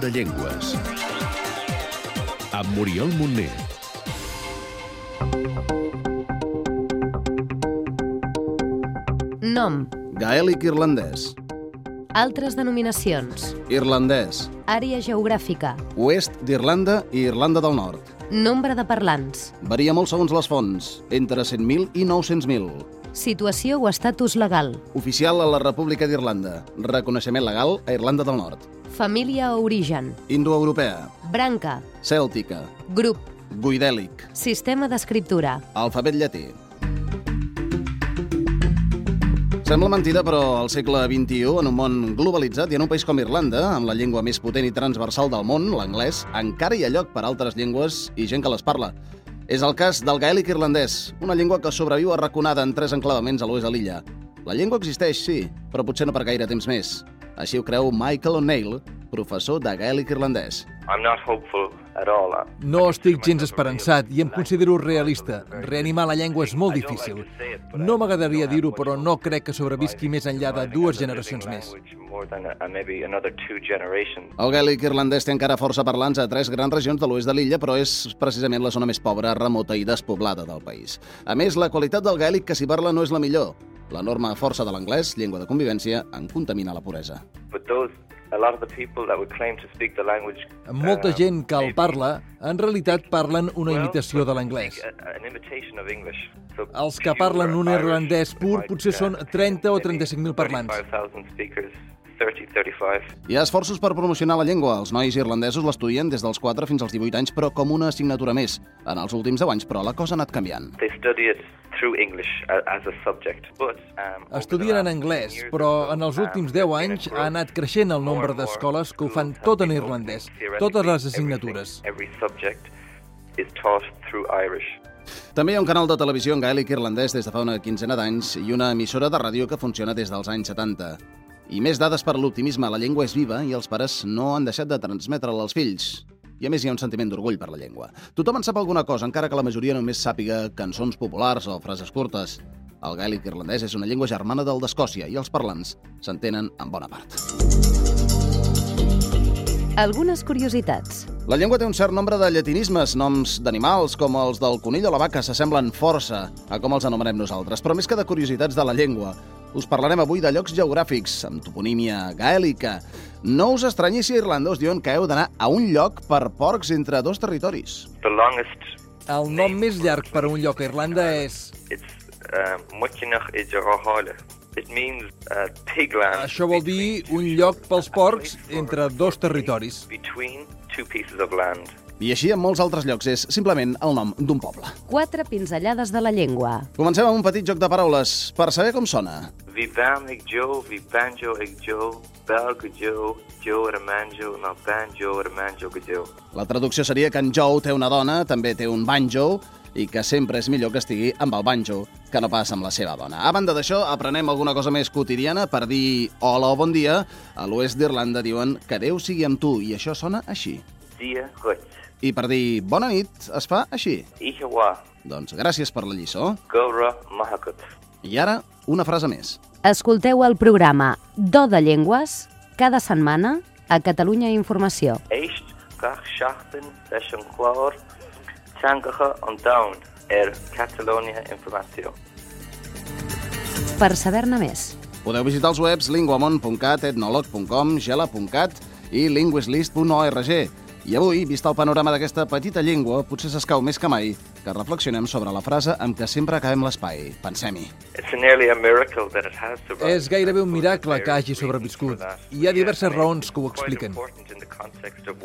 De Llengües. Amb Muriel Montner. Nom. Gaèlic irlandès. Altres denominacions. Irlandès. Àrea geogràfica. Oest d'Irlanda i Irlanda del Nord. Nombre de parlants. Varia molt segons les fonts, entre 100.000 i 900.000. Situació o estatus legal. Oficial a la República d'Irlanda. Reconeixement legal a Irlanda del Nord. Família o origen. Indoeuropea. Branca. Cèltica. Grup. Guidèlic. Sistema d'escriptura. Alfabet llatí. Sembla mentida, però al segle XXI, en un món globalitzat i en un país com Irlanda, amb la llengua més potent i transversal del món, l'anglès, encara hi ha lloc per altres llengües i gent que les parla. És el cas del gaèlic irlandès, una llengua que sobreviu arraconada en tres enclavaments a l'oest de l'illa. La llengua existeix, sí, però potser no per gaire temps més. Així ho creu Michael O'Neill, professor de gaèlic irlandès. I'm not hopeful at all. No estic gens esperançat i em considero realista. Reanimar la llengua és molt difícil. No m'agradaria dir-ho, però no crec que sobrevisqui més enllà de dues generacions més. El gaèlic irlandès té encara força parlants a tres grans regions de l'oest de l'illa, però és precisament la zona més pobra, remota i despoblada del país. A més, la qualitat del gaèlic que s'hi parla no és la millor. L'enorme força de l'anglès, llengua de convivència, en contamina la puresa. Molta uh, gent que el parla, en realitat parlen una imitació de l'anglès. So Els que parlen un irlandès pur potser uh, són 30 o maybe 35.000 parlants. 35,000 speakers, 30, 35. Hi ha esforços per promocionar la llengua. Els nois irlandesos l'estudien des dels 4 fins als 18 anys, però com una assignatura més. En els últims 10 anys, però, la cosa ha anat canviant. Um, Estudien en anglès, 10 years però so, en els um, últims there's 10 been a anys ha anat creixent el nombre d'escoles que ho fan tot en irlandès, totes les assignatures. També hi ha un canal de televisió en gaèlic irlandès des de fa una quinzena d'anys i una emissora de ràdio que funciona des dels anys 70. I més dades per l'optimisme. La llengua és viva i els pares no han deixat de transmetre-la als fills. I a més hi ha un sentiment d'orgull per la llengua. Tothom en sap alguna cosa, encara que la majoria només sàpiga cançons populars o frases curtes. El gaèlic irlandès és una llengua germana del d'Escòcia i els parlants s'entenen en bona part. Algunes curiositats. La llengua té un cert nombre de llatinismes, noms d'animals com els del conill o la vaca s'assemblen força a com els anomenem nosaltres, però més que de curiositats de la llengua, us parlarem avui de llocs geogràfics, amb toponímia gaèlica. No us estranyi si us diuen que heu d'anar a un lloc per porcs entre dos territoris. The longest, El nom més llarg per a un lloc a Irlanda és... it's uh. It means uh, pigland. Això vol dir un lloc pels porcs entre dos territoris. Between two pieces of land. I així en molts altres llocs és simplement el nom d'un poble. Quatre pinzellades de la llengua. Comencem amb un petit joc de paraules per saber com sona. Vi bam ig jo, vi banjo ig jo, bel jo, jo er manjo, no banjo er manjo jo. La traducció seria que en Joe té una dona, també té un banjo, i que sempre és millor que estigui amb el banjo que no pas amb la seva dona. A banda d'això, aprenem alguna cosa més quotidiana per dir hola o bon dia. A l'oest d'Irlanda diuen que Déu sigui amb tu, i això sona així. Dia gut. I per dir bona nit es fa així. Ihawa, Doncs gràcies per la lliçó. gora mahakut. I ara, una frase més. Escolteu el programa Do de Llengües cada setmana a Catalunya Informació. Echt gach schachten teangacha an down er Catalonia Informatio. Per saber-ne més. Podeu visitar els webs linguamont.cat, etnolog.com, gela.cat i linguislist.org. I avui, vist el panorama d'aquesta petita llengua, potser s'escau més que mai que reflexionem sobre la frase amb què sempre acabem l'espai. Pensem-hi. És gairebé un miracle que hagi sobreviscut. Hi ha diverses raons que ho expliquen.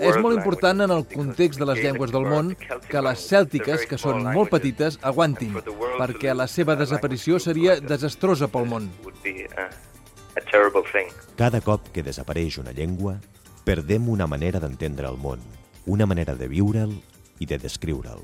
És molt important en el context de les llengües del món que les cèltiques, que són molt petites, aguantin, perquè la seva desaparició seria desastrosa pel món. Cada cop que desapareix una llengua, perdem una manera d'entendre el món, una manera de viure'l i de descriure'l.